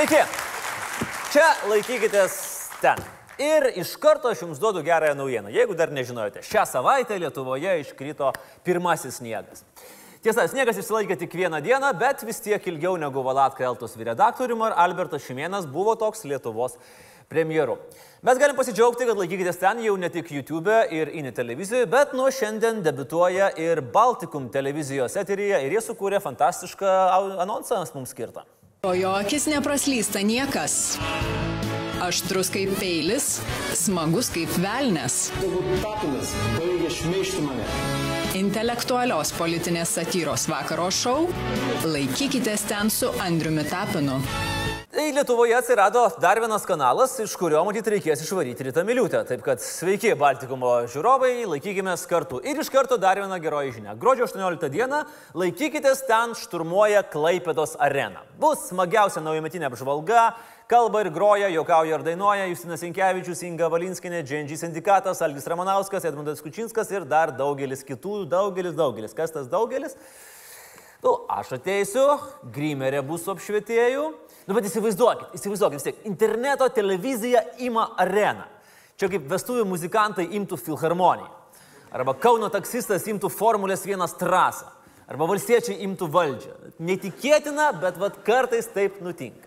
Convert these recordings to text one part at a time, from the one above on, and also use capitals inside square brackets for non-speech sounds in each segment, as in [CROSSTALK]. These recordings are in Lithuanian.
Sveiki! Čia laikykitės ten. Ir iš karto aš jums duodu gerąją naujieną. Jeigu dar nežinojote, šią savaitę Lietuvoje iškrito pirmasis sniegas. Tiesa, sniegas išsilaikė tik vieną dieną, bet vis tiek ilgiau negu Valatka Eltos vyredaktorium ar Albertas Šimienas buvo toks Lietuvos premjeru. Mes galim pasidžiaugti, kad laikykitės ten jau ne tik YouTube ir INI televizijoje, bet nuo šiandien debituoja ir Baltikum televizijos eteryje ir jie sukūrė fantastišką anonsą mums skirtą. O jo akis nepraslysta niekas. Aštrus kaip peilis, smagus kaip velnes. Tapinas baigia šmeišti mane. Intelektualios politinės satyros vakaro šou Laikykitės ten su Andriumi Tapinu. Tai Lietuvoje atsirado dar vienas kanalas, iš kurio matyt reikės išvaryti Rita Miliutę. Taip kad sveiki Baltikumo žiūrovai, laikykime kartu. Ir iš karto dar viena geroji žinia. Gruodžio 18 dieną laikykitės ten šturmuoja Klaipėdos arena. Bus smagiausia naujametinė apžvalga, kalba ir groja, jokauja ir dainuoja Justinas Inkevičius, Inga Valinskinė, Dženži sindikatas, Algis Ramanauskas, Edmundas Kučinskas ir dar daugelis kitų, daugelis, daugelis. Kas tas daugelis? Nu, aš ateisiu, Grimerė bus su apšvietėju. Nu, bet įsivaizduokit, įsivaizduokit, vis tiek, interneto televizija ima areną. Čia kaip vestuvių muzikantai imtų filharmoniją. Arba Kauno taksistas imtų Formulės vienas trasą. Arba valstiečiai imtų valdžią. Netikėtina, bet vat kartais taip nutinka.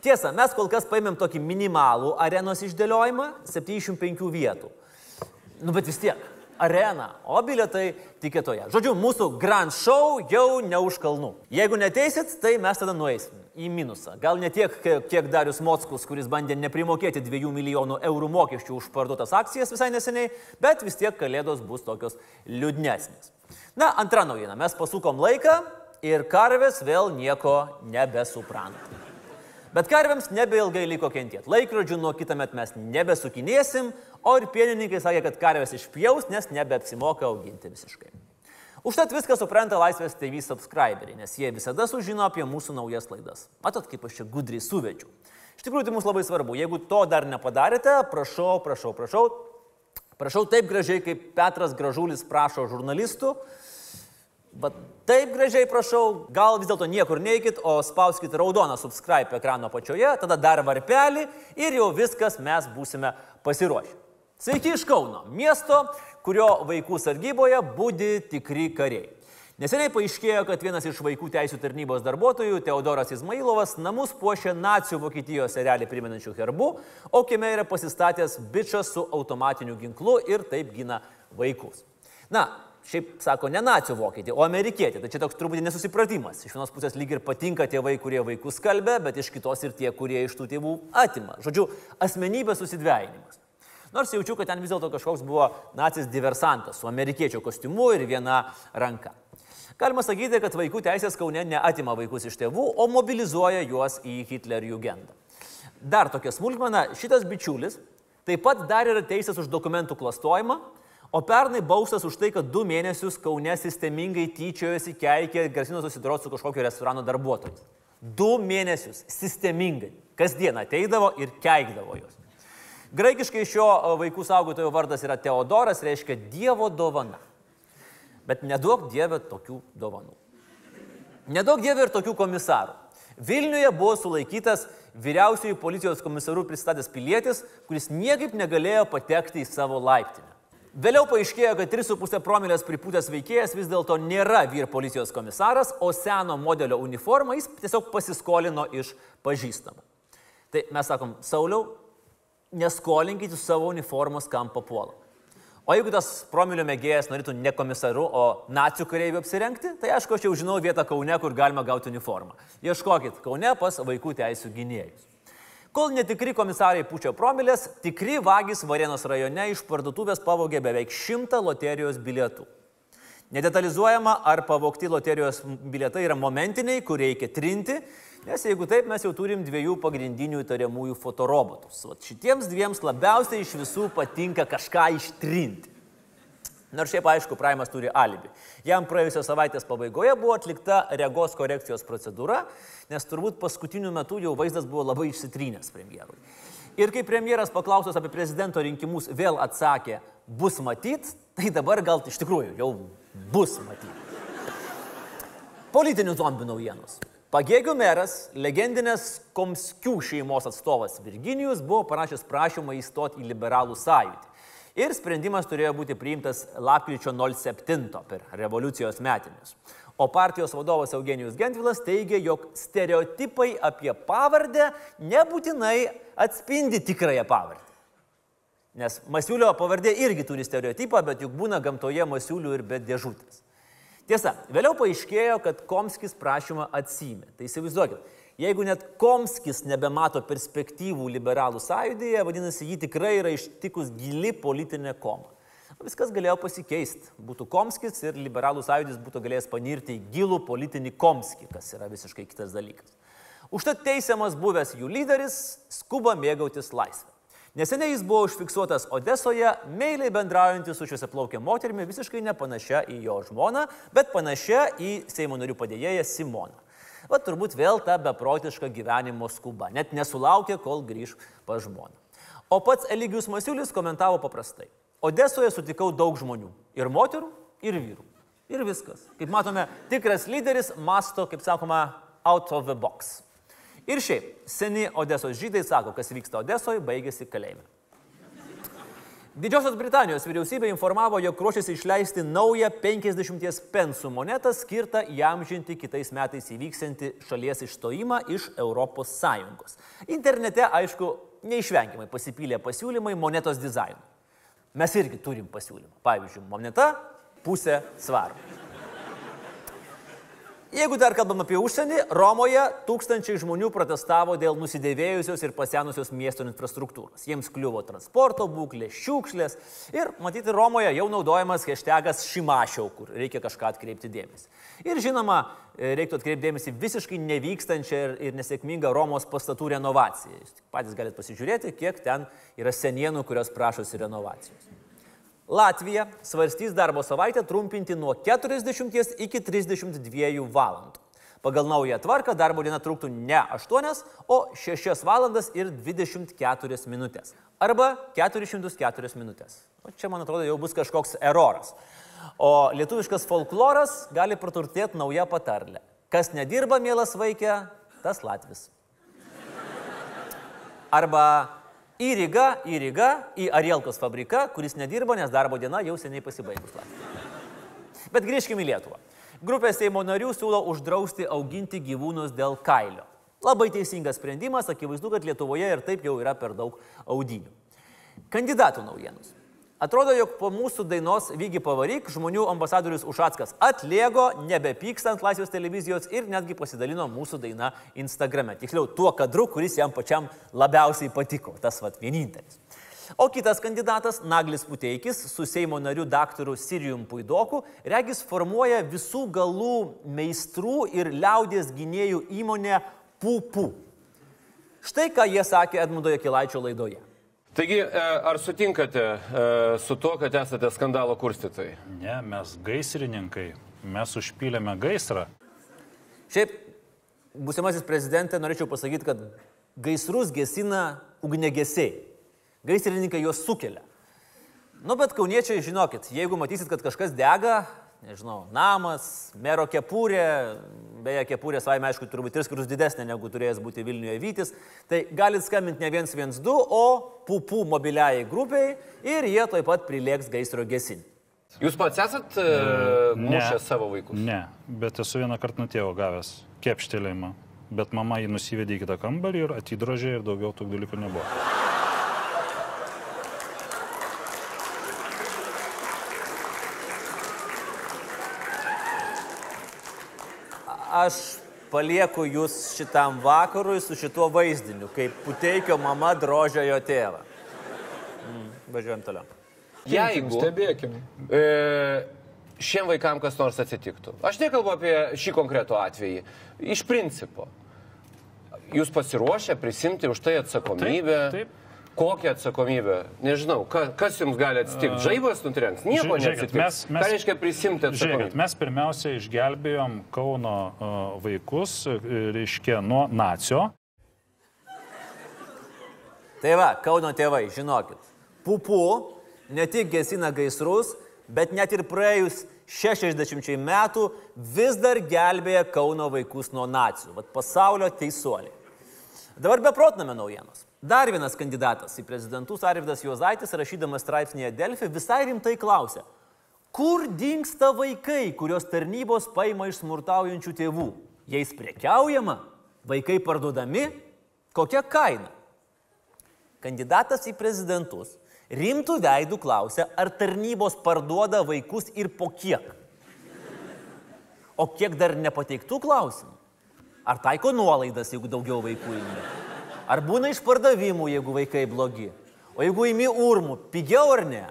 Tiesa, mes kol kas paėmėm tokį minimalų arenos išdėliojimą - 75 vietų. Nu, bet vis tiek, arena, o biletai tikėtoje. Žodžiu, mūsų Grand Show jau ne už kalnų. Jeigu neteisit, tai mes tada nueisim į minusą. Gal ne tiek, kiek Darius Mockus, kuris bandė neprimokėti 2 milijonų eurų mokesčių už parduotas akcijas visai neseniai, bet vis tiek kalėdos bus tokios liūdnesnės. Na, antra naujiena. Mes pasukom laiką ir karvės vėl nieko nebesupranta. Bet karvėms nebeilgai liko kentėti. Laikrodžių nuo kitą metą mes nebesukinėsim, o ir pienininkai sakė, kad karvės išpjaus, nes nebeapsimoka auginti visiškai. Užtat viską supranta Laisvės TV subscriberiai, nes jie visada sužino apie mūsų naujas laidas. Matot, kaip aš čia gudriai suvedžiu. Iš tikrųjų, tai mums labai svarbu. Jeigu to dar nepadarėte, prašau, prašau, prašau, prašau taip gražiai, kaip Petras Gražulis prašo žurnalistų, Bet taip gražiai prašau, gal vis dėlto niekur neikit, o spauskite raudoną subscribe ekrano apačioje, tada dar varpelį ir jau viskas mes būsime pasiruošę. Sveiki iš Kauno, miesto, kurio vaikų sargyboje būdi tikri kariai. Neseniai paaiškėjo, kad vienas iš vaikų teisų tarnybos darbuotojų, Teodoras Izmailovas, namus puošia nacijų Vokietijos serialį primenančių herbų, o kieme yra pasistatęs bičias su automatiniu ginklu ir taip gina vaikus. Na, šiaip sako ne nacijų vokietį, o amerikietį. Tai čia toks truputį nesusipratimas. Iš vienos pusės lyg ir patinka tėvai, kurie vaikus kalbė, bet iš kitos ir tie, kurie iš tų tėvų atima. Žodžiu, asmenybės susidvėjinimas. Nors jaučiu, kad ten vis dėlto kažkoks buvo nacis diversantas su amerikiečio kostiumu ir viena ranka. Galima sakyti, kad vaikų teisės Kaune neatima vaikus iš tėvų, o mobilizuoja juos į Hitlerio jugendą. Dar tokia smulkmena, šitas bičiulis taip pat dar yra teisės už dokumentų klastojimą, o pernai baustas už tai, kad du mėnesius Kaune sistemingai tyčiojosi, keikė, grasino susidoroti su kažkokio restorano darbuotojais. Du mėnesius sistemingai, kasdien ateidavo ir keikdavo juos. Graikiškai šio vaikų saugotojo vardas yra Teodoras, reiškia Dievo dovana. Bet nedaug Dieve tokių dovanų. Nedaug Dieve ir tokių komisarų. Vilniuje buvo sulaikytas vyriausiųjų policijos komisarų pristatęs pilietis, kuris niekaip negalėjo patekti į savo laiptinę. Vėliau paaiškėjo, kad 3,5 promilės pripūtęs veikėjas vis dėlto nėra vyr policijos komisaras, o seno modelio uniformą jis tiesiog pasiskolino iš pažįstamų. Tai mes sakom, Sauliau, neskolinkite savo uniformos kam papuola. O jeigu tas promilio mėgėjas norėtų ne komisaru, o nacijų kareivių apsirengti, tai aišku, aš jau žinau vietą Kaune, kur galima gauti uniformą. Ieškokit Kaune pas vaikų teisų gynėjus. Kol netikri komisarai pučia promilės, tikri vagys Varenos rajone iš parduotuvės pavogė beveik šimtą loterijos bilietų. Nedetalizuojama, ar pavogti loterijos bilietai yra momentiniai, kur reikia trinti, nes jeigu taip, mes jau turim dviejų pagrindinių įtariamųjų fotorobotus. Vat šitiems dviems labiausiai iš visų patinka kažką ištrinti. Nors šiaip aišku, Praimas turi alibi. Jam praėjusios savaitės pabaigoje buvo atlikta regos korekcijos procedūra, nes turbūt paskutiniu metu jau vaizdas buvo labai išsitrynęs premjerui. Ir kai premjeras paklausęs apie prezidento rinkimus vėl atsakė, bus matyt, tai dabar gal iš tikrųjų jau bus matyt. Politinių zombių naujienos. Pagėgių meras, legendinės Komskių šeimos atstovas Virginijus buvo parašęs prašymą įstoti į liberalų sąjūdį. Ir sprendimas turėjo būti priimtas lapkričio 07 per revoliucijos metinius. O partijos vadovas Eugenijus Gentvilas teigia, jog stereotipai apie pavardę nebūtinai atspindi tikrąją pavardę. Nes Masiulio pavardė irgi turi stereotipą, bet juk būna gamtoje Masiulių ir be dėžutės. Tiesa, vėliau paaiškėjo, kad Komskis prašymą atsymė. Tai įsivaizduokit, jeigu net Komskis nebemato perspektyvų liberalų sąjūdėje, vadinasi, jį tikrai yra ištikus gili politinė koma. Viskas galėjo pasikeisti. Būtų Komskis ir liberalų sąjūdis būtų galėjęs panirti į gilų politinį Komskį, kas yra visiškai kitas dalykas. Užtat teisiamas buvęs jų lyderis skuba mėgautis laisvę. Neseniai jis buvo užfiksuotas Odesoje, meiliai bendraujantis su šiuose plaukia moterimi, visiškai nepanašia į jo žmoną, bet panašia į Seimo narių padėjėją Simoną. O turbūt vėl ta beprotiška gyvenimo skuba, net nesulaukė, kol grįž pa žmoną. O pats Eligijus Masiulis komentavo paprastai. Odesoje sutikau daug žmonių. Ir moterų, ir vyrų. Ir viskas. Kaip matome, tikras lyderis masto, kaip sakoma, out of the box. Ir šiaip, seni Odesos žydai sako, kas vyksta Odesoje, baigėsi kalėjime. Didžiosios Britanijos vyriausybė informavo, jog ruošiasi išleisti naują 50 pensų monetą skirtą įamžinti kitais metais įvyksianti šalies išstojimą iš Sąjungos. Internete, aišku, neišvengiamai pasipylė pasiūlymai monetos dizainui. Mes irgi turim pasiūlymą. Pavyzdžiui, moneta pusė svarų. Jeigu dar kalbam apie užsienį, Romoje tūkstančiai žmonių protestavo dėl nusidėvėjusios ir pasenusios miesto infrastruktūros. Jiems kliuvo transporto būklė, šiukšlės ir, matyti, Romoje jau naudojamas hashtagas šimašiau, kur reikia kažką atkreipti dėmesį. Ir žinoma, reiktų atkreipti dėmesį visiškai nevykstančią ir, ir nesėkmingą Romos pastatų renovaciją. Jūs patys galite pasižiūrėti, kiek ten yra senienų, kurios prašosi renovacijos. Latvija svarstys darbo savaitę trumpinti nuo 40 iki 32 valandų. Pagal naują tvarką darbo diena truktų ne 8, o 6 valandas ir 24 minutės. Arba 404 minutės. O čia, man atrodo, jau bus kažkoks eroras. O lietuviškas folkloras gali praturtėti naują patarlę. Kas nedirba, mielas vaikė, tas Latvis. Arba į Rygą, į Rygą, į Arielkos fabriką, kuris nedirba, nes darbo diena jau seniai pasibaigus. Bet grįžkime į Lietuvą. Grupė Seimo narių siūlo uždrausti auginti gyvūnus dėl kailio. Labai teisingas sprendimas, akivaizdu, kad Lietuvoje ir taip jau yra per daug audinių. Kandidatų naujienos. Atrodo, jog po mūsų dainos Vygi pavaryk žmonių ambasadorius Ušackas atlėgo, nebepykstant Laisvės televizijos ir netgi pasidalino mūsų dainą Instagrame. Tiksliau, tuo kadru, kuris jam pačiam labiausiai patiko. Tas vad vienintelis. O kitas kandidatas, Naglis Puteikis, su Seimo nariu daktaru Sirijum Puidoku, regis formuoja visų galų meistrų ir liaudės gynėjų įmonę PUPU. Štai ką jie sakė Edmundo Jekilaičio laidoje. Taigi, ar sutinkate su to, kad esate skandalo kurstytojai? Ne, mes gaisrininkai, mes užpylėme gaisrą. Šiaip, būsimasis prezidentė, norėčiau pasakyti, kad gaisrus gesina ugnegesiai. Gaisrininkai juos sukelia. Nu, bet kauniečiai, žinokit, jeigu matysit, kad kažkas dega, nežinau, namas, mero kepurė, beje, kepurė savai, aišku, turbūt tris kartus didesnė negu turėjęs būti Vilniuje Vytis, tai galit skambinti ne 112, o pupų mobiliai grupiai ir jie taip pat prilėks gaisro gesinti. Jūs pats esat uh, mušę savo vaikus? Ne, bet esu vieną kartą nuo tėvo gavęs kepštelėjimą, bet mama jį nusivedė į kitą kambarį ir atidrožė ir daugiau tų dalykų nebuvo. Aš palieku jūs šitam vakarui su šituo vaizdiniu, kaip puteikio mama drožia jo tėvą. Mm, važiuojam toliau. Jeigu Stebėkim. e, šiem vaikam kas nors atsitiktų, aš nekalbu apie šį konkretų atvejį, iš principo, jūs pasiruošę prisimti už tai atsakomybę? Taip, taip. Kokią atsakomybę? Nežinau, ka, kas jums gali atsitikti? Žaibas nutrenks? Nieko Žiūrėkit, neatsitiks. mes- mes- Ką reiškia prisimti Žiūrėkit, atsakomybę? mes pirmiausia išgelbėjom Kauno uh, vaikus, uh, reiškia, nuo nacio. Tai va, Kauno tėvai, žinokit, pupų ne tik gesina gaisrus, bet net ir praėjus 60 metų vis dar gelbėja Kauno vaikus nuo nacijų. Vat pasaulio teisuoliai. Dabar beprotname naujienos. Dar vienas kandidatas į prezidentus Arvidas Juozaitis, rašydamas straipsnėje Delfi, visai rimtai klausė, kur dinksta vaikai, kurios tarnybos paima iš smurtaujančių tėvų? Jais prekiaujama, vaikai parduodami, kokia kaina? Kandidatas į prezidentus rimtų veidų klausia, ar tarnybos parduoda vaikus ir po kiek. O kiek dar nepateiktų klausimų? Ar taiko nuolaidas, jeigu daugiau vaikų įmi? Ar būna išpardavimų, jeigu vaikai blogi? O jeigu įmi urmų, pigiau ar ne?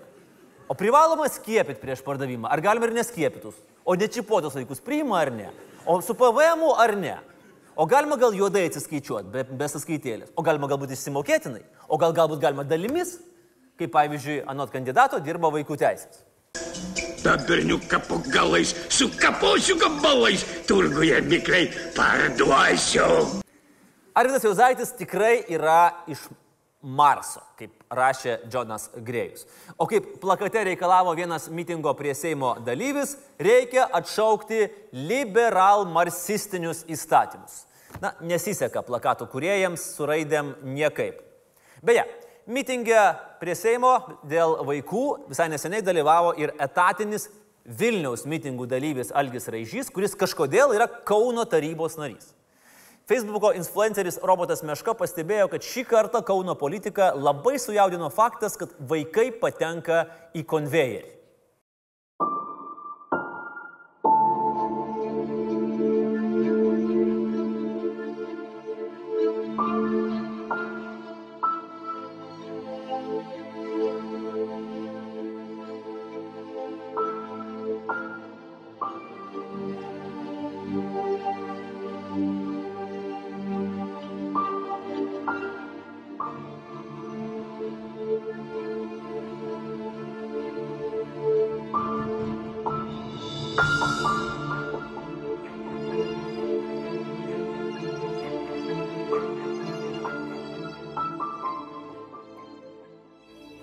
O privaloma skiepyti prieš pardavimą? Ar galima ir neskiepytus? O nečipuotus vaikus priima ar ne? O su PVM ar ne? O galima gal juodai atsiskaičiuoti, be, be sąskaitėlės? O galima galbūt išsimokėtinai? O gal galbūt galima dalimis? Kaip pavyzdžiui, anot kandidato dirba vaikų teisės. tą berniuką po galais sukaposiu gabalais, turguje mikliai parduosiu. Arvidas Jauzaitis tikrai yra iš Marso, kaip rašė Jonas Grėjus. O kaip plakate reikalavo vienas mitingo prie Seimo dalyvis, reikia atšaukti liberal-marxistinius įstatymus. Na, nesiseka plakatų kuriejams su raidėm niekaip. Beje, mitingė prie Seimo dėl vaikų visai neseniai dalyvavo ir etatinis Vilniaus mitingų dalyvis Algis Raižys, kuris kažkodėl yra Kauno tarybos narys. Facebooko influenceris Robotas Meška pastebėjo, kad šį kartą Kauno politiką labai sujaudino faktas, kad vaikai patenka į konvejerį.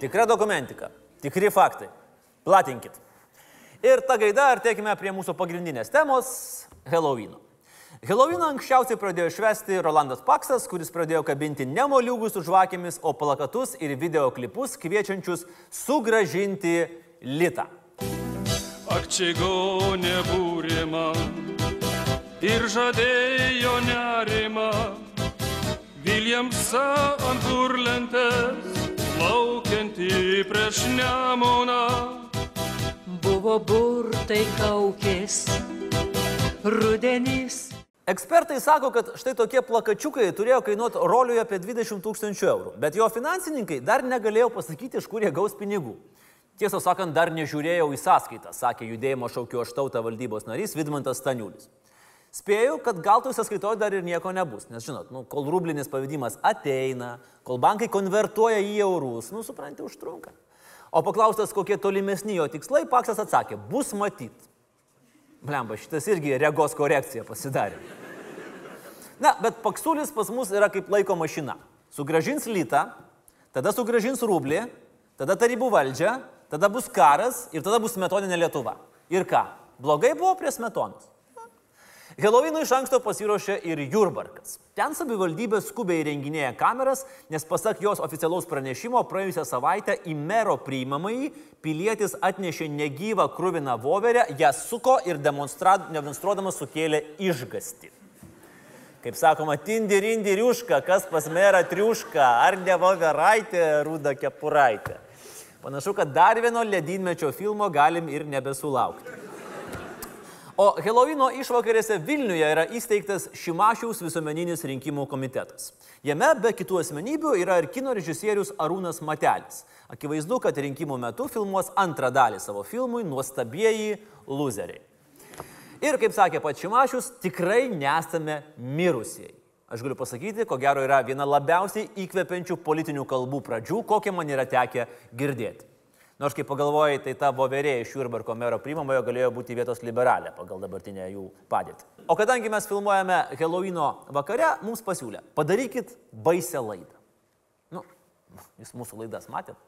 Tikra dokumentika, tikri faktai. Platinkit. Ir ta gaida artėkime prie mūsų pagrindinės temos - Helovyno. Helovyną anksčiausiai pradėjo švesti Rolandas Paksas, kuris pradėjo kabinti ne moliūgus su žvakėmis, o plakatus ir videoklipus kviečiančius sugražinti litą. Ak čigonė būrė man ir žadėjo nerimą, Viljamsą ant burlentės, plaukiantį prieš nemoną. Buvo burtai kaukės, rudenys. Ekspertai sako, kad štai tokie plakačiukai turėjo kainuoti roliuje apie 20 tūkstančių eurų, bet jo finansininkai dar negalėjo pasakyti, iš kur jie gaus pinigų. Tiesą sakant, dar nežiūrėjau į sąskaitą, sakė judėjimo šaukio aštautą valdybos narys Vidmantas Staniulis. Spėju, kad gal toj sąskaitoje dar ir nieko nebus, nes žinot, nu, kol rublinis pavadimas ateina, kol bankai konvertuoja į eurus, nu, supranti, užtrunka. O paklaustas, kokie tolimesni jo tikslai, Paksas atsakė, bus matyt. Blemba, šitas irgi regos korekcija pasidarė. Na, bet Paksulis pas mus yra kaip laiko mašina. Sugražins litą, tada sugražins rublį, tada tarybų valdžia, tada bus karas ir tada bus metoninė Lietuva. Ir ką? Blogai buvo prie smetonos. Helovinui iš anksto pasiruošė ir Jurbarkas. Ten savivaldybė skubiai įrenginėja kameras, nes pasak jos oficialaus pranešimo praėjusią savaitę į mero priimamąjį pilietis atnešė negyvą krūviną voverę, ją suko ir demonstruodamas sukėlė išgasti. Kaip sakoma, tindi rindi riuška, kas pas merą triuška, ar ne voveraitė, rūda kepuraitė. Panašu, kad dar vieno ledynmečio filmo galim ir nebesulaukti. O Helovino išvakarėse Vilniuje yra įsteigtas Šimašiaus visuomeninis rinkimų komitetas. Jame be kitų asmenybių yra ir kino režisierius Arūnas Matelis. Akivaizdu, kad rinkimų metu filmuos antrą dalį savo filmui Nuostabieji loseriai. Ir kaip sakė pats Šimašius, tikrai nesame mirusieji. Aš galiu pasakyti, ko gero yra viena labiausiai įkvepiančių politinių kalbų pradžių, kokią man yra tekę girdėti. Nors kai pagalvojai, tai ta voverė iš Jurbarko mero priimamojo galėjo būti vietos liberalė pagal dabartinę jų padėtį. O kadangi mes filmuojame Helovino vakare, mums pasiūlė, padarykit baisę laidą. Nu, jūs mūsų laidas matėt?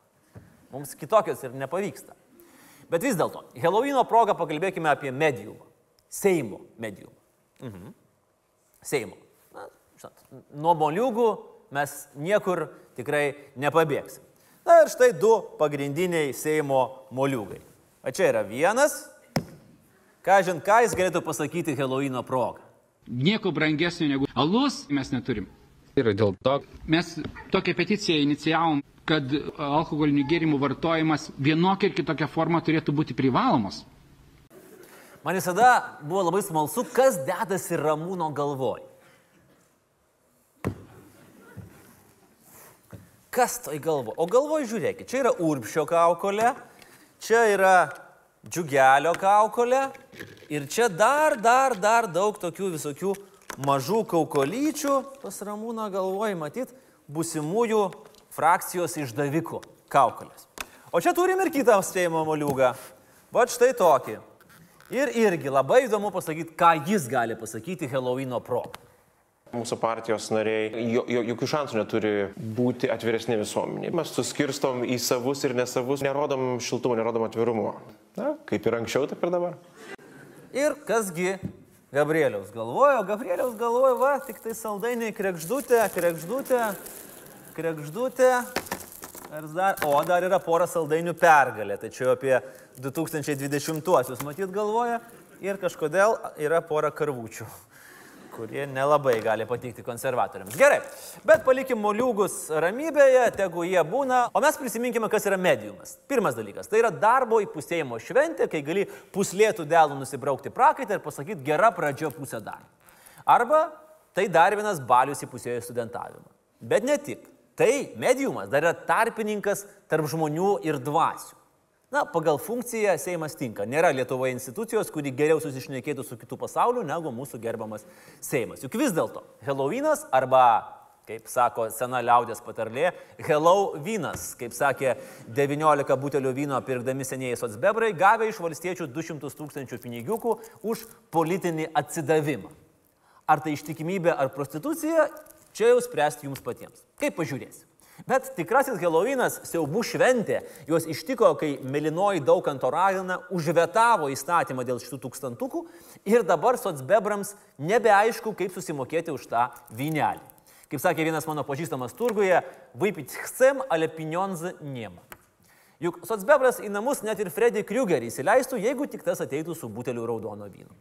Mums kitokios ir nepavyksta. Bet vis dėlto, Helovino proga pakalbėkime apie mediumą. Seimo mediumą. Mhm. Seimo. Na, žinot, nuo moliūgų mes niekur tikrai nepabėgsim. Na ir štai du pagrindiniai Seimo moliūgai. O čia yra vienas. Ką žin, ką jis galėtų pasakyti Helovino progą? Nieko brangesnio negu alus mes neturim. Ir dėl to Mes tokią peticiją inicijavom, kad alkoholinių gėrimų vartojimas vienokia ir kitokia forma turėtų būti privalomos. Man visada buvo labai smalsu, kas dedasi Ramūno galvoj. Kas toj galvo? O galvoj žiūrėkit, čia yra urbšio kaukolė, čia yra džiugelio kaukolė ir čia dar, dar, dar daug tokių visokių mažų kaukolyčių, pas Ramūną galvoj matyt, busimųjų frakcijos išdavikų kaukolės. O čia turim ir kitą Seimo moliūgą. Va štai tokį. Ir irgi labai įdomu pasakyti, ką jis gali pasakyti Helovino pro. Mūsų partijos nariai jo, jo, jokių šansų neturi būti atviresni visuomeniai. Mes suskirstom į savus ir nesavus, nerodom šiltumo, nerodom atvirumo. Na, kaip ir anksčiau, taip ir dabar. Ir kasgi Gabrieliaus galvojo, Gabrieliaus galvojo, va, tik tai saldainiai krekždutė, krekždutė, krekždutė. Ar dar, o dar yra pora saldainių pergalė, čia jau apie 2020-uosius matyt galvoja ir kažkodėl yra pora karvučių, kurie nelabai gali patikti konservatoriams. Gerai, bet palikim moliūgus ramybėje, tegu jie būna, o mes prisiminkime, kas yra mediumas. Pirmas dalykas, tai yra darbo įpusėjimo šventė, kai gali puslėtų delų nusibraukti prakaitą ir pasakyti gera pradžia pusę dar. Arba tai dar vienas balius įpusėjo studentavimą. Bet ne tik. Tai mediumas dar yra tarpininkas tarp žmonių ir dvasių. Na, pagal funkciją Seimas tinka. Nėra Lietuvoje institucijos, kuri geriau susišnekėtų su kitų pasauliu negu mūsų gerbiamas Seimas. Juk vis dėlto, Helovynas arba, kaip sako sena liaudės patarlė, Hello vynas, kaip sakė 19 butelių vyno pirkdami senieji socbebrai, gavę iš valstiečių 200 tūkstančių pinigiukų už politinį atsidavimą. Ar tai ištikimybė ar prostitucija, čia jau spręsti jums patiems. Kaip pažiūrėsi. Bet tikrasis Helovynas, siaubų šventė, juos ištiko, kai Melinoji Daukanto ragina užvetavo įstatymą dėl šitų tūkstantukų ir dabar socbebrams nebeaišku, kaip susimokėti už tą vynelį. Kaip sakė vienas mano pažįstamas turguje, vaipit chcem, ale pinionzą niema. Juk socbebras į namus net ir Freddy Kruegerį įsileistų, jeigu tik tas ateitų su buteliu raudono vyno.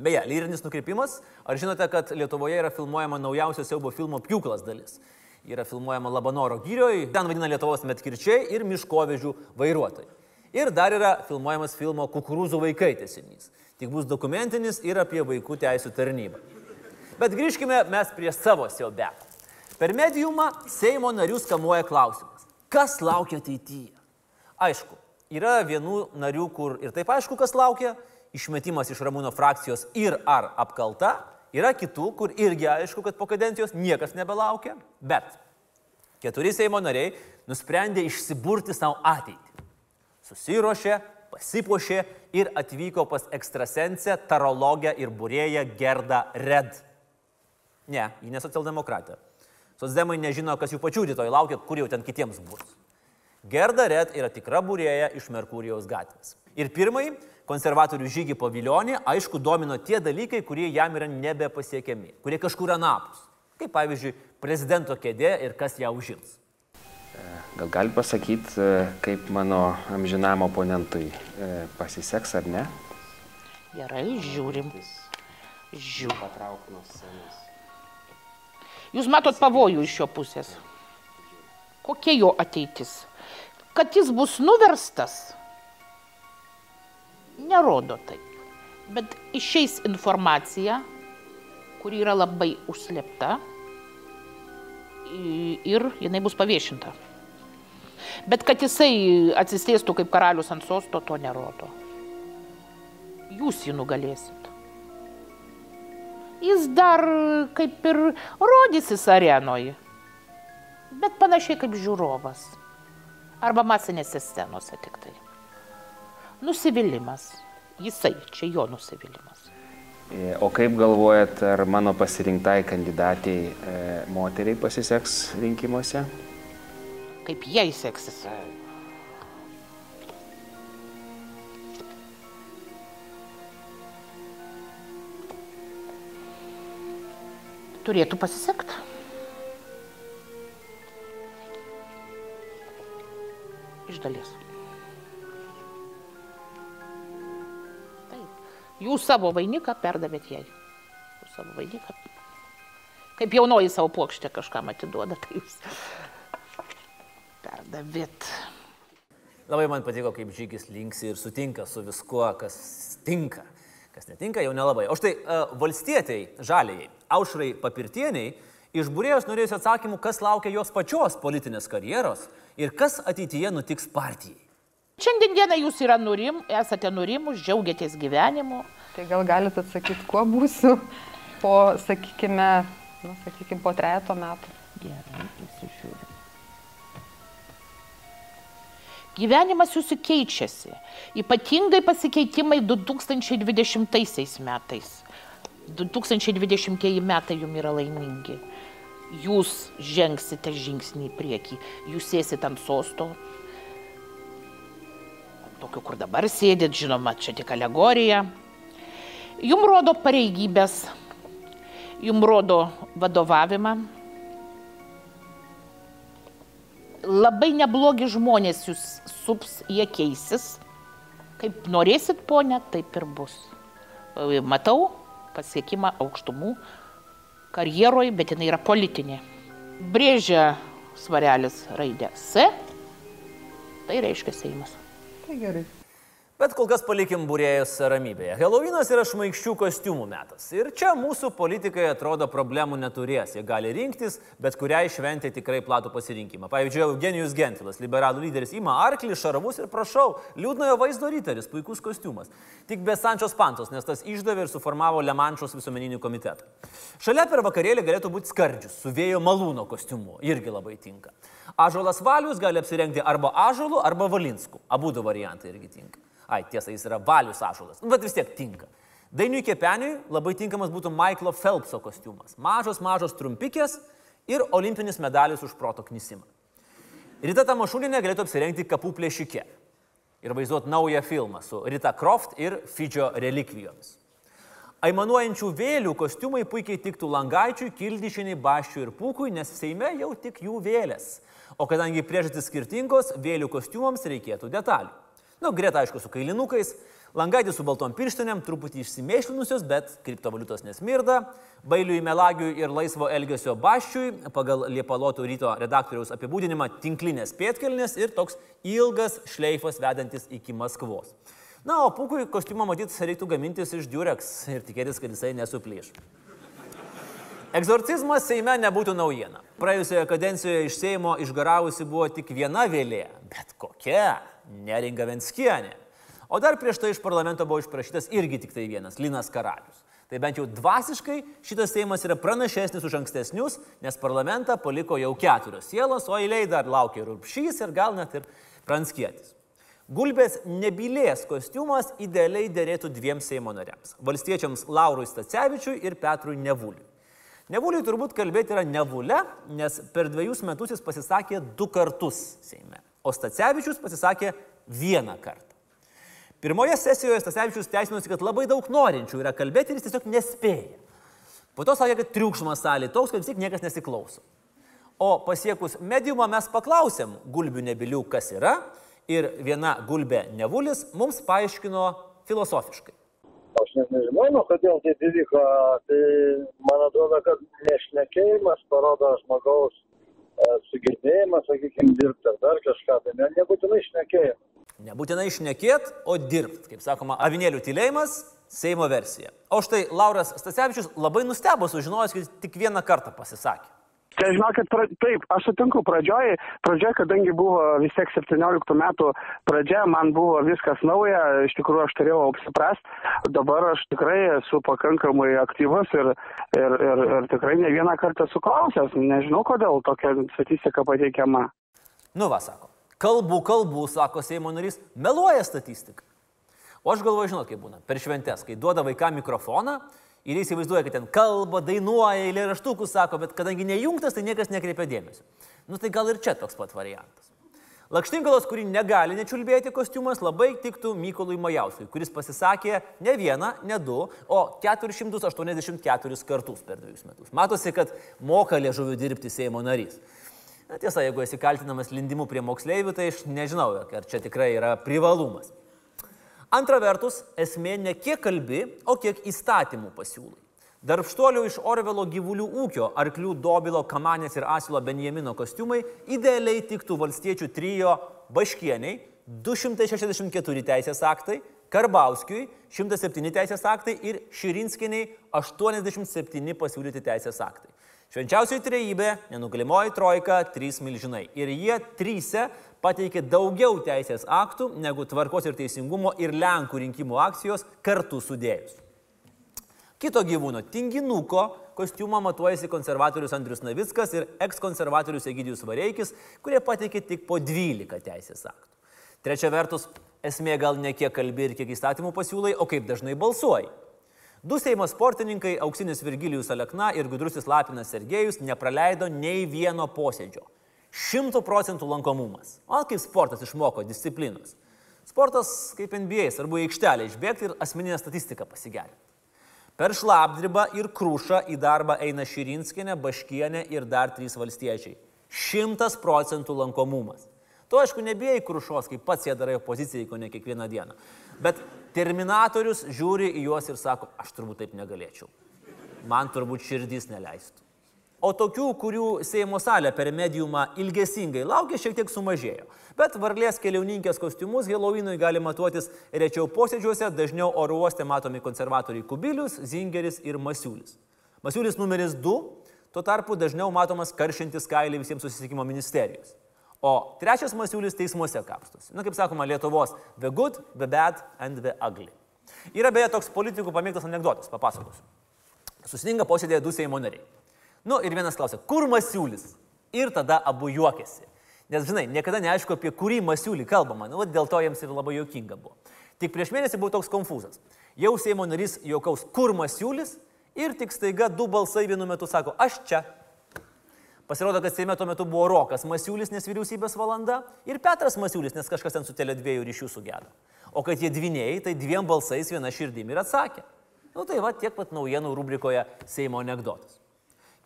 Beje, lyrinis nukreipimas. Ar žinote, kad Lietuvoje yra filmuojama naujausios siaubo filmo Pjūklas dalis? Yra filmuojama Labanoro gyrioj, ten vadina Lietuvos metkirčiai ir miškovežių vairuotojai. Ir dar yra filmuojamas filmo Kukurūzų vaikai tesinys. Tik bus dokumentinis ir apie vaikų teisų tarnybą. Bet grįžkime mes prie savo siaubeko. Per mediumą Seimo narių skamuoja klausimas. Kas laukia ateityje? Aišku, yra vienų narių, kur ir taip aišku, kas laukia, išmetimas iš Ramūno frakcijos ir ar apkalta, yra kitų, kur irgi aišku, kad po kadencijos niekas nebelaukia, bet keturi Seimo nariai nusprendė išsiburti savo ateitį. Susirošė, pasipuošė ir atvyko pas ekstrasensę, tarologę ir būrėją Gerdą Red. Ne, ji ne socialdemokratė. Socdemai nežino, kas jų pačių rytoj laukia, kur jau ten kitiems bus. Gerda Red yra tikra būrėja iš Merkurijos gatvės. Ir pirmąjį konservatorių žygį po Vilionį, aišku, domino tie dalykai, kurie jam yra nebepasiekiami, kurie kažkur anapus. Kaip pavyzdžiui, prezidento kėdė ir kas ją užims. Gal gali pasakyti, kaip mano amžinam oponentui e, pasiseks ar ne? Gerai, žiūrim. Žiūrim. Patrauk nuo scenos. Jūs matot pavojų iš jo pusės. Kokia jo ateitis? Kad jis bus nuverstas, nerodo taip. Bet išeis informacija, kuri yra labai užslėpta ir jinai bus paviešinta. Bet kad jisai atsisėstų kaip karalius ant sosto, to nerodo. Jūs jį nugalėsit. Jis dar kaip ir rodysis arenoje, bet panašiai kaip žiūrovas. Arba masinėse scenose tik tai nusivylimas. Jisai, čia jo nusivylimas. E, o kaip galvojat, ar mano pasirinktai kandidatiai e, moteriai pasiseks rinkimuose? Kaip jai seksis? E? Turėtų pasisekti. Iš dalies. Jūs savo vainiką perdavėt jai. Jūs savo vainiką. Kaip jaunoji savo plokštę kažkam atiduoda, tai jūs perdavėt. Labai man patiko, kaip žygis linksi ir sutinka su viskuo, kas tinka. Kas netinka, jau nelabai. O štai uh, valstietiai, žaliai, aušrai papirtieniai, iš būrėjos norėjusi atsakymų, kas laukia jos pačios politinės karjeros ir kas ateityje nutiks partijai. Šiandien dieną jūs yra nurim, esate nurimus, džiaugiatės gyvenimu. Tai gal galite atsakyti, kuo būsiu po, sakykime, nu, sakykime, po trejato metų. Gerai, pasižiūrėjau. Gyvenimas jūsų keičiasi. Ypatingai pasikeitimai 2020 metais. 2020 metai jums yra laimingi. Jūs žengsite žingsnį į priekį. Jūs sėsite ant sosto. Tokiu, kur dabar sėdit, žinoma, čia tik alegorija. Jums rodo pareigybės, jums rodo vadovavimą, labai neblogi žmonės jūs sups, jie keisis. Kaip norėsit, ponė, taip ir bus. E, Matau pasiekimą aukštumų karjeroje, bet jinai yra politinė. Brėžia svarelis raidę S, tai reiškia Seimas. Tai gerai. Bet kol kas palikim būrėjus ramybėje. Helovinas yra šmaikščių kostiumų metas. Ir čia mūsų politikai atrodo problemų neturės. Jie gali rinktis, bet kuriai šventė tikrai platų pasirinkimą. Pavyzdžiui, Eugenijus Gentvilas, liberalų lyderis, ima arklį, šarvus ir prašau, liūdnojo vaizdo ryteris, puikus kostiumas. Tik be Sančios Pantos, nes tas išdavė ir suformavo Lemančios visuomeninį komitetą. Šalia per vakarėlį galėtų būti skardžius su vėjo malūno kostiumu. Irgi labai tinka. Ažolas Valius gali apsirengti arba Ažolu, arba Valinsku. Abu du variantai irgi tinka. Ai, tiesa, jis yra valius ašulas, bet vis tiek tinka. Dainiui Kepeniui labai tinkamas būtų Michaelo Phelpso kostiumas. Mažos, mažos trumpikės ir olimpinis medalis už proto knisimą. Rita Tamašūninė galėtų apsirengti kapų plėšike ir vaizduoti naują filmą su Rita Croft ir Fidžio relikvijomis. Aimanuojančių vėlių kostiumai puikiai tiktų langaičiui, kildišiniai, baščiui ir pūkui, nes Seime jau tik jų vėlės. O kadangi priežastis skirtingos, vėlių kostiumams reikėtų detalių. Nu, greta, aišku, su kailinukais, langaitį su baltom pirštinėm, truputį išsimėšlinusios, bet kriptovaliutos nesmirda, bailiui melagiui ir laisvo elgesio baščiui, pagal Liepaloto ryto redaktoriaus apibūdinimą, tinklinės pėtkelnės ir toks ilgas šleifas vedantis iki Maskvos. Na, o pūkui kostiumą matyt reiktų gamintis iš Durex ir tikėtis, kad jisai nesuplyš. Egzorcizmas Seime nebūtų naujiena. Praėjusioje kadencijoje iš Seimo išgaravusi buvo tik viena vėlė, bet kokia - neringa Venskienė. O dar prieš tai iš parlamento buvo išprašytas irgi tik tai vienas - Linas Karalius. Tai bent jau dvasiškai šitas Seimas yra pranašesnis už ankstesnius, nes parlamentą paliko jau keturios sielos, o eiliai dar laukia ir Rupšys ir gal net ir Pranskietis. Gulbės nebylės kostiumas idealiai dėrėtų dviem Seimo nariams - valstiečiams Laurui Stacevičiui ir Petrui Nevuliui. Nevuliui turbūt kalbėti yra nevulė, nes per dviejus metus jis pasisakė du kartus Seime, o Stacevičius pasisakė vieną kartą. Pirmoje sesijoje Stacevičius teisinosi, kad labai daug norinčių yra kalbėti ir jis tiesiog nespėja. Po to sakė, kad triukšmas salė toks, kad vis tiek niekas nesiklauso. O pasiekus mediumą mes paklausėm gulbių nebilių, kas yra, ir viena gulbė nevulis mums paaiškino filosofiškai. Aš net nežinau, nu, kodėl taip įvyko. Tai man atrodo, kad nešnekėjimas parodo žmogaus sugebėjimą, sakykime, dirbti ar dar kažką. Tai ne, nebūtinai šnekėjimas. Nebūtinai išnekėt, o dirbt. Kaip sakoma, avinėlių tylėjimas - Seimo versija. O štai Lauras Stasevičius labai nustebo sužinojęs, kad tik vieną kartą pasisakė. Tai žinokit, pra, taip, aš sutinku pradžioj, pradžioj, kadangi buvo vis tiek 17 metų pradžia, man buvo viskas nauja, iš tikrųjų aš turėjau apsiprast, dabar aš tikrai esu pakankamai aktyvus ir, ir, ir, ir tikrai ne vieną kartą suklausęs, nežinau kodėl tokia statistika pateikiama. Nu va, sako. Kalbų, kalbų, sako Seimo narys, meluoja statistika. O aš galvoju, žinot, kaip būna, per šventes, kai duoda vaikam mikrofoną ir jis įsivaizduoja, kad ten kalba, dainuoja, eilėraštukus sako, bet kadangi nejungtas, tai niekas nekreipia dėmesio. Nu tai gal ir čia toks pat variantas. Lakštingalos, kurį negali nečiulbėti kostiumas, labai tiktų Mykolui Majauskui, kuris pasisakė ne vieną, ne du, o 484 kartus per dviejus metus. Matosi, kad moka liežuvių dirbti Seimo narys. Na, tiesa, jeigu esi kaltinamas lindimu prie moksleivių, tai aš nežinau, ar čia tikrai yra privalumas. Antra vertus, esmė ne kiek kalbi, o kiek įstatymų pasiūlai. Darbštuolių iš Orvelo gyvulių ūkio, arklių Dobilo, Kamanės ir Asilo Benjamino kostiumai idealiai tiktų valstiečių trijo Baškieniai, 264 teisės aktai, Karbauskiui 107 teisės aktai ir Širinskiniai 87 pasiūlyti teisės aktai. Švenčiausioji trejybė, nenugalimoji trojka, trys milžinai. Ir jie trysia pateikė daugiau teisės aktų negu tvarkos ir teisingumo ir Lenkų rinkimų akcijos kartu sudėjus. Kito gyvūno tinginuko kostiumą matuojasi konservatorius Andrius Navickas ir ekskonservatorius Egidijus Vareikis, kurie pateikė tik po 12 teisės aktų. Trečia vertus, esmė gal ne kiek kalbi ir kiek įstatymų pasiūlai, o kaip dažnai balsuoji. Du Seimo sportininkai, auksinis Virgilijus Alekna ir gudrusis Lapinas Sergejus, nepraleido nei vieno posėdžio. Šimtų procentų lankomumas. O kaip sportas išmoko disciplinos. Sportas kaip NBA, svarbu į aikštelę išbėgti ir asmeninę statistiką pasigerinti. Per šlapdribą ir krūšą į darbą eina Širinskinė, Baškienė ir dar trys valstiečiai. Šimtas procentų lankomumas. Tu aišku nebijai krušos, kaip pats jie darai opozicijai, ko ne kiekvieną dieną. Bet terminatorius žiūri į juos ir sako, aš turbūt taip negalėčiau. Man turbūt širdys neleistų. O tokių, kurių Seimo salė per mediumą ilgesingai laukia, šiek tiek sumažėjo. Bet varlės keliauninkės kostiumus Helovinui gali matuotis rečiau posėdžiuose, dažniau oro uoste matomi konservatoriai Kubilius, Zingeris ir Masiulis. Masiulis numeris 2, tuo tarpu dažniau matomas karšintis kailį visiems susisiekimo ministerijos. O trečias Masiulis teismuose kapstosi. Na, kaip sakoma, Lietuvos the good, the bad and the ugly. Yra beje toks politikų pamėgtas anegdotas, papasakosiu. Susitinka posėdėje du Seimo nariai. Nu ir vienas klausia, kur Masiulis? Ir tada abu juokėsi. Nes, žinai, niekada neaišku, apie kurį Masiulį kalbama. Nu, dėl to jiems ir labai juokinga buvo. Tik prieš mėnesį buvo toks konfūzas. Jau Seimo narys juokaus, kur Masiulis ir tik staiga du balsai vienu metu sako, aš čia. Pasirodo, kad Seime tuo metu buvo Rokas Masiulis, nes vyriausybės valanda, ir Petras Masiulis, nes kažkas ten su tele dviejų ryšių sugėda. O kad jie dviniai, tai dviem balsais viena širdim ir atsakė. Na nu, tai va tiek pat naujienų rubrikoje Seimo anegdotas.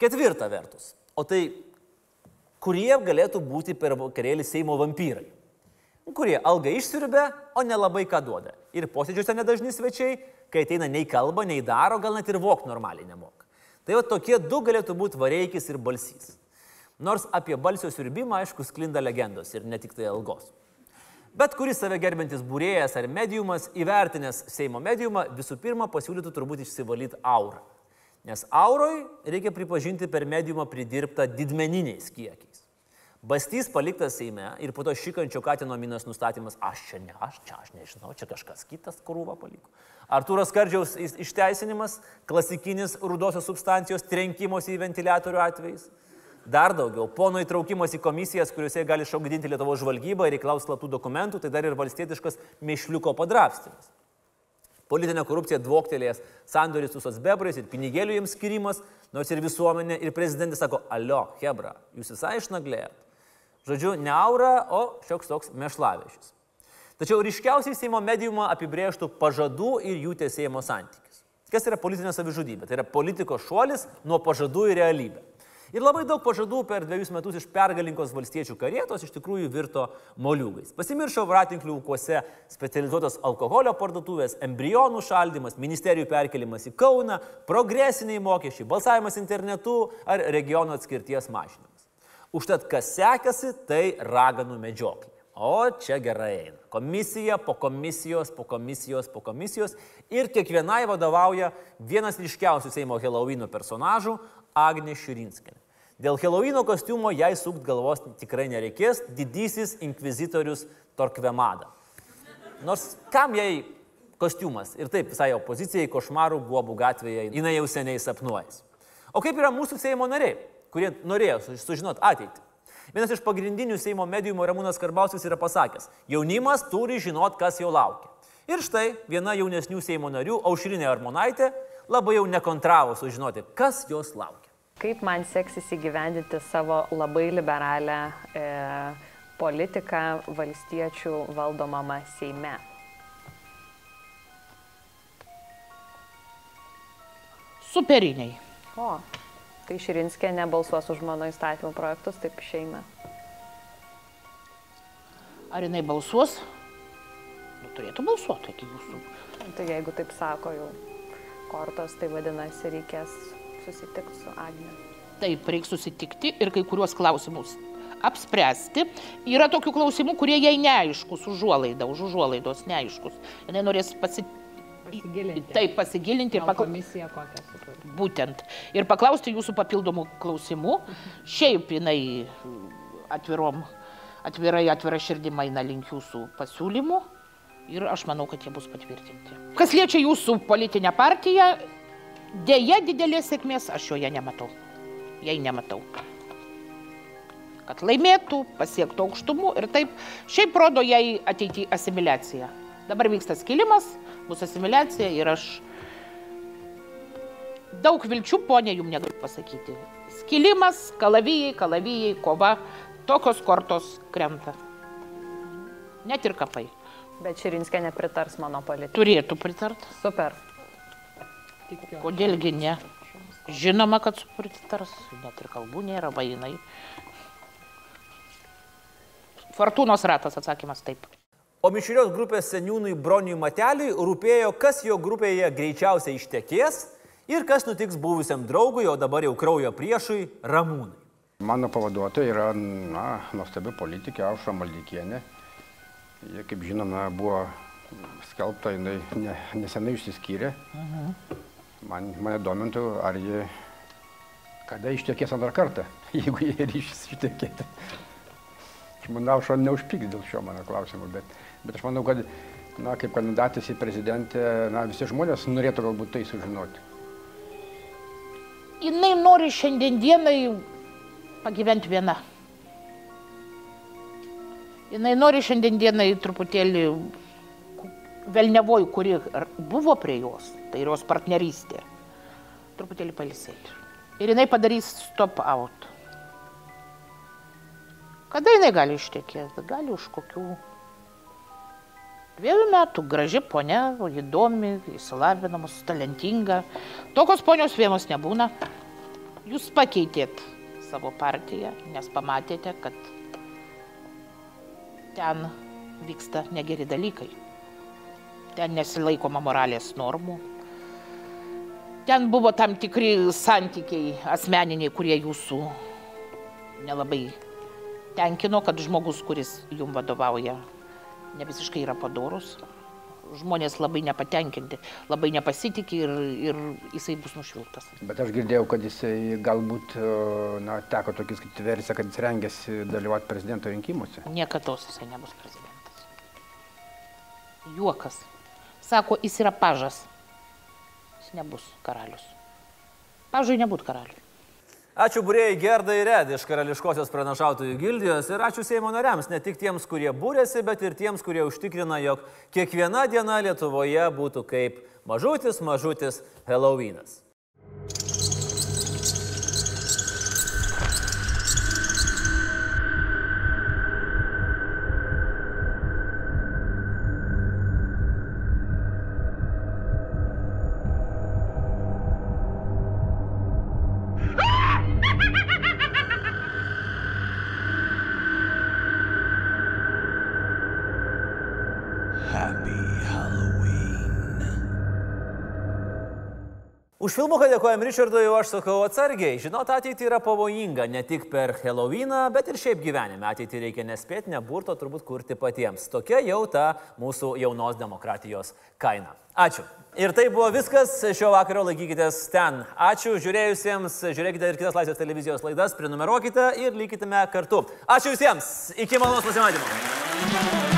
Ketvirta vertus. O tai kurie galėtų būti per vakarėlį Seimo vampyrai? Kurie algą išsiurbia, o nelabai ką duoda. Ir posėdžiuose nedažni svečiai, kai ateina nei kalba, nei daro, gal net ir vok normaliai nemoka. Tai va tokie du galėtų būti vareikis ir balsys. Nors apie balsio siurbimą, aišku, sklinda legendos ir ne tik tai algos. Bet kuris save gerbintis būrėjas ar mediumas, įvertinęs Seimo mediumą, visų pirma pasiūlytų turbūt išsivalyti aurą. Nes auroj reikia pripažinti per mediumą pridirbtą didmeniniais kiekiais. Bastys paliktas Seime ir po to šikančio Katino minas nustatymas, aš čia ne, aš čia, aš nežinau, čia kažkas kitas krūvą paliko. Artūras Kardžiaus išteisinimas, klasikinis rudosios substancijos trenkimosi į ventiliatorių atvejais. Dar daugiau, pono įtraukimas į komisijas, kuriuose gali šaukdinti Lietuvo žvalgybą ir reiklaus slaptų dokumentų, tai dar ir valstietiškas mišliuko padrapstimas politinė korupcija dvoktelėjęs sandoris su sosbebrais ir pinigėlių jiems skirimas, nors ir visuomenė, ir prezidentė sako, alio, Hebra, jūs visai išnaglėjot. Žodžiu, ne aura, o šioks toks mešlavėšis. Tačiau ryškiausiai Seimo mediumą apibrėžtų pažadų ir jų tiesėjimo santykis. Kas yra politinė savižudybė? Tai yra politikos šuolis nuo pažadų į realybę. Ir labai daug pažadų per dviejus metus iš pergalinkos valstiečių karietos iš tikrųjų virto moliūgais. Pasimiršo vratinklių ūkuose specializuotos alkoholio parduotuvės, embrionų šaldymas, ministerijų perkelimas į Kauną, progresiniai mokesčiai, balsavimas internetu ar regiono atskirties mažinimas. Užtat kas sekasi, tai raganų medžioklė. O čia gerai eina. Komisija po komisijos, po komisijos, po komisijos ir kiekvienai vadovauja vienas ryškiausių Seimo Helovino personažų - Agnė Širinskinė. Dėl Helovino kostiumo jai sukt galvos tikrai nereikės, didysis inkvizitorius Torkvemada. Nors kam jai kostiumas ir taip visai opozicijai košmarų guobų gatvėje jinai jau seniai sapnuojas. O kaip yra mūsų Seimo nariai, kurie norėjo sužinoti ateitį? Vienas iš pagrindinių Seimo medijų Ramūnas Karbausis yra pasakęs, jaunimas turi žinot, kas jo laukia. Ir štai viena jaunesnių Seimo narių, Aušrinė Armonaitė, labai jau nekontravo sužinoti, kas jos laukia kaip man seksis įgyvendinti savo labai liberalią e, politika valstiečių valdomama Seime. Superiniai. O, tai Širinskė nebalsuos už mano įstatymų projektus, taip išeina. Ar jinai balsuos? Nu, turėtų balsuoti, iki jūsų. Tai jeigu taip sako jau kortos, tai vadinasi reikės susitikti su Agne. Taip, reikia susitikti ir kai kuriuos klausimus apspręsti. Yra tokių klausimų, kurie jai neaiškus, užuolaida, už užuolaidos neaiškus. Jis norės pasi... Pasigilinti. Taip, pasigilinti ir Gal pakla... komisija kokią sukurti. Būtent. Ir paklausti jūsų papildomų klausimų. Šiaip jinai atvirom, atvirai, atvira širdima eina link jūsų pasiūlymų. Ir aš manau, kad jie bus patvirtinti. Kas liečia jūsų politinę partiją, dėja didelės sėkmės aš joje nematau. Jei nematau. Kad laimėtų, pasiektų aukštumų ir taip. Šiaip rodo jai ateityje asimiliacija. Dabar vyksta skilimas, bus asimiliacija ir aš daug vilčių, ponė, jums negaliu pasakyti. Skilimas, kalavijai, kalavijai, kova, tokios kortos krenta. Net ir kapai. Bet Širinskė nepritars mano politikai. Turėtų pritart. Super. Kodėlgi ne? Žinoma, kad pritars, net ir kalbų nėra, vainai. Fortūnos ratas atsakymas taip. O mišrios grupės seniūnui Broniui Mateliui rūpėjo, kas jo grupėje greičiausiai ištekės ir kas nutiks buvusiam draugui, o dabar jau kraujo priešui Ramūnui. Mano pavaduotoja yra na, nuostabi politikė Aušra Maldikienė. Jie, kaip žinoma, buvo skelbta, jinai ne, nesenai išsiskyrė. Man, mane domintų, ar ji kada ištekės antrą kartą, [LAUGHS] jeigu jie ryšys ištekėti. Aš manau, aš neužpyks dėl šio mano klausimo, bet, bet aš manau, kad na, kaip kandidatas į prezidentę, na, visi žmonės norėtų galbūt tai sužinoti. Jinai nori šiandien dienai pagyventi viena. Jinai nori šiandien dienai truputėlį velnevoj, kuri buvo prie jos, tai jos partnerystė, truputėlį palisėti. Ir jinai padarys stop out. Kada jinai gali ištekėti? Gali už kokių dviejų metų. Graži ponia, įdomi, įsilavinamus, talentinga. Tokios ponios vienos nebūna. Jūs pakeitėt savo partiją, nes pamatėte, kad ten vyksta negeri dalykai. Ten nesilaikoma moralės normų. Ten buvo tam tikri santykiai asmeniniai, kurie jūsų nelabai tenkino, kad žmogus, kuris jum vadovauja, ne visiškai yra padorus. Žmonės labai nepatenkinti, labai nepasitikė ir, ir jisai bus nušviltas. Bet aš girdėjau, kad jisai galbūt, e, na, teko tokį skaityti versiją, kad jis rengiasi dalyvauti prezidento rinkimuose. Niekada jisai nebus prezidentas. Juokas. Sako, jis yra pažas. Jis nebus karalius. Pažui nebūt karalius. Ačiū būrėjai Gerdai ir Ed iš Karališkosios pranašautojų gildijos ir ačiū Seimo nariams, ne tik tiems, kurie būrėsi, bet ir tiems, kurie užtikrina, jog kiekviena diena Lietuvoje būtų kaip mažutis, mažutis Halloweenas. Už filmuką dėkojam Richardui, o aš sakau atsargiai. Žinot, ateitį yra pavojinga ne tik per Halloweeną, bet ir šiaip gyvenime. Ateitį reikia nespėti, neburto turbūt kurti patiems. Tokia jau ta mūsų jaunos demokratijos kaina. Ačiū. Ir tai buvo viskas. Šio vakaro laikykitės ten. Ačiū žiūrėjusiems. Žiūrėkite ir kitas Laisvės televizijos laidas, prenumeruokite ir likite kartu. Ačiū visiems. Iki malonaus pasimatymo.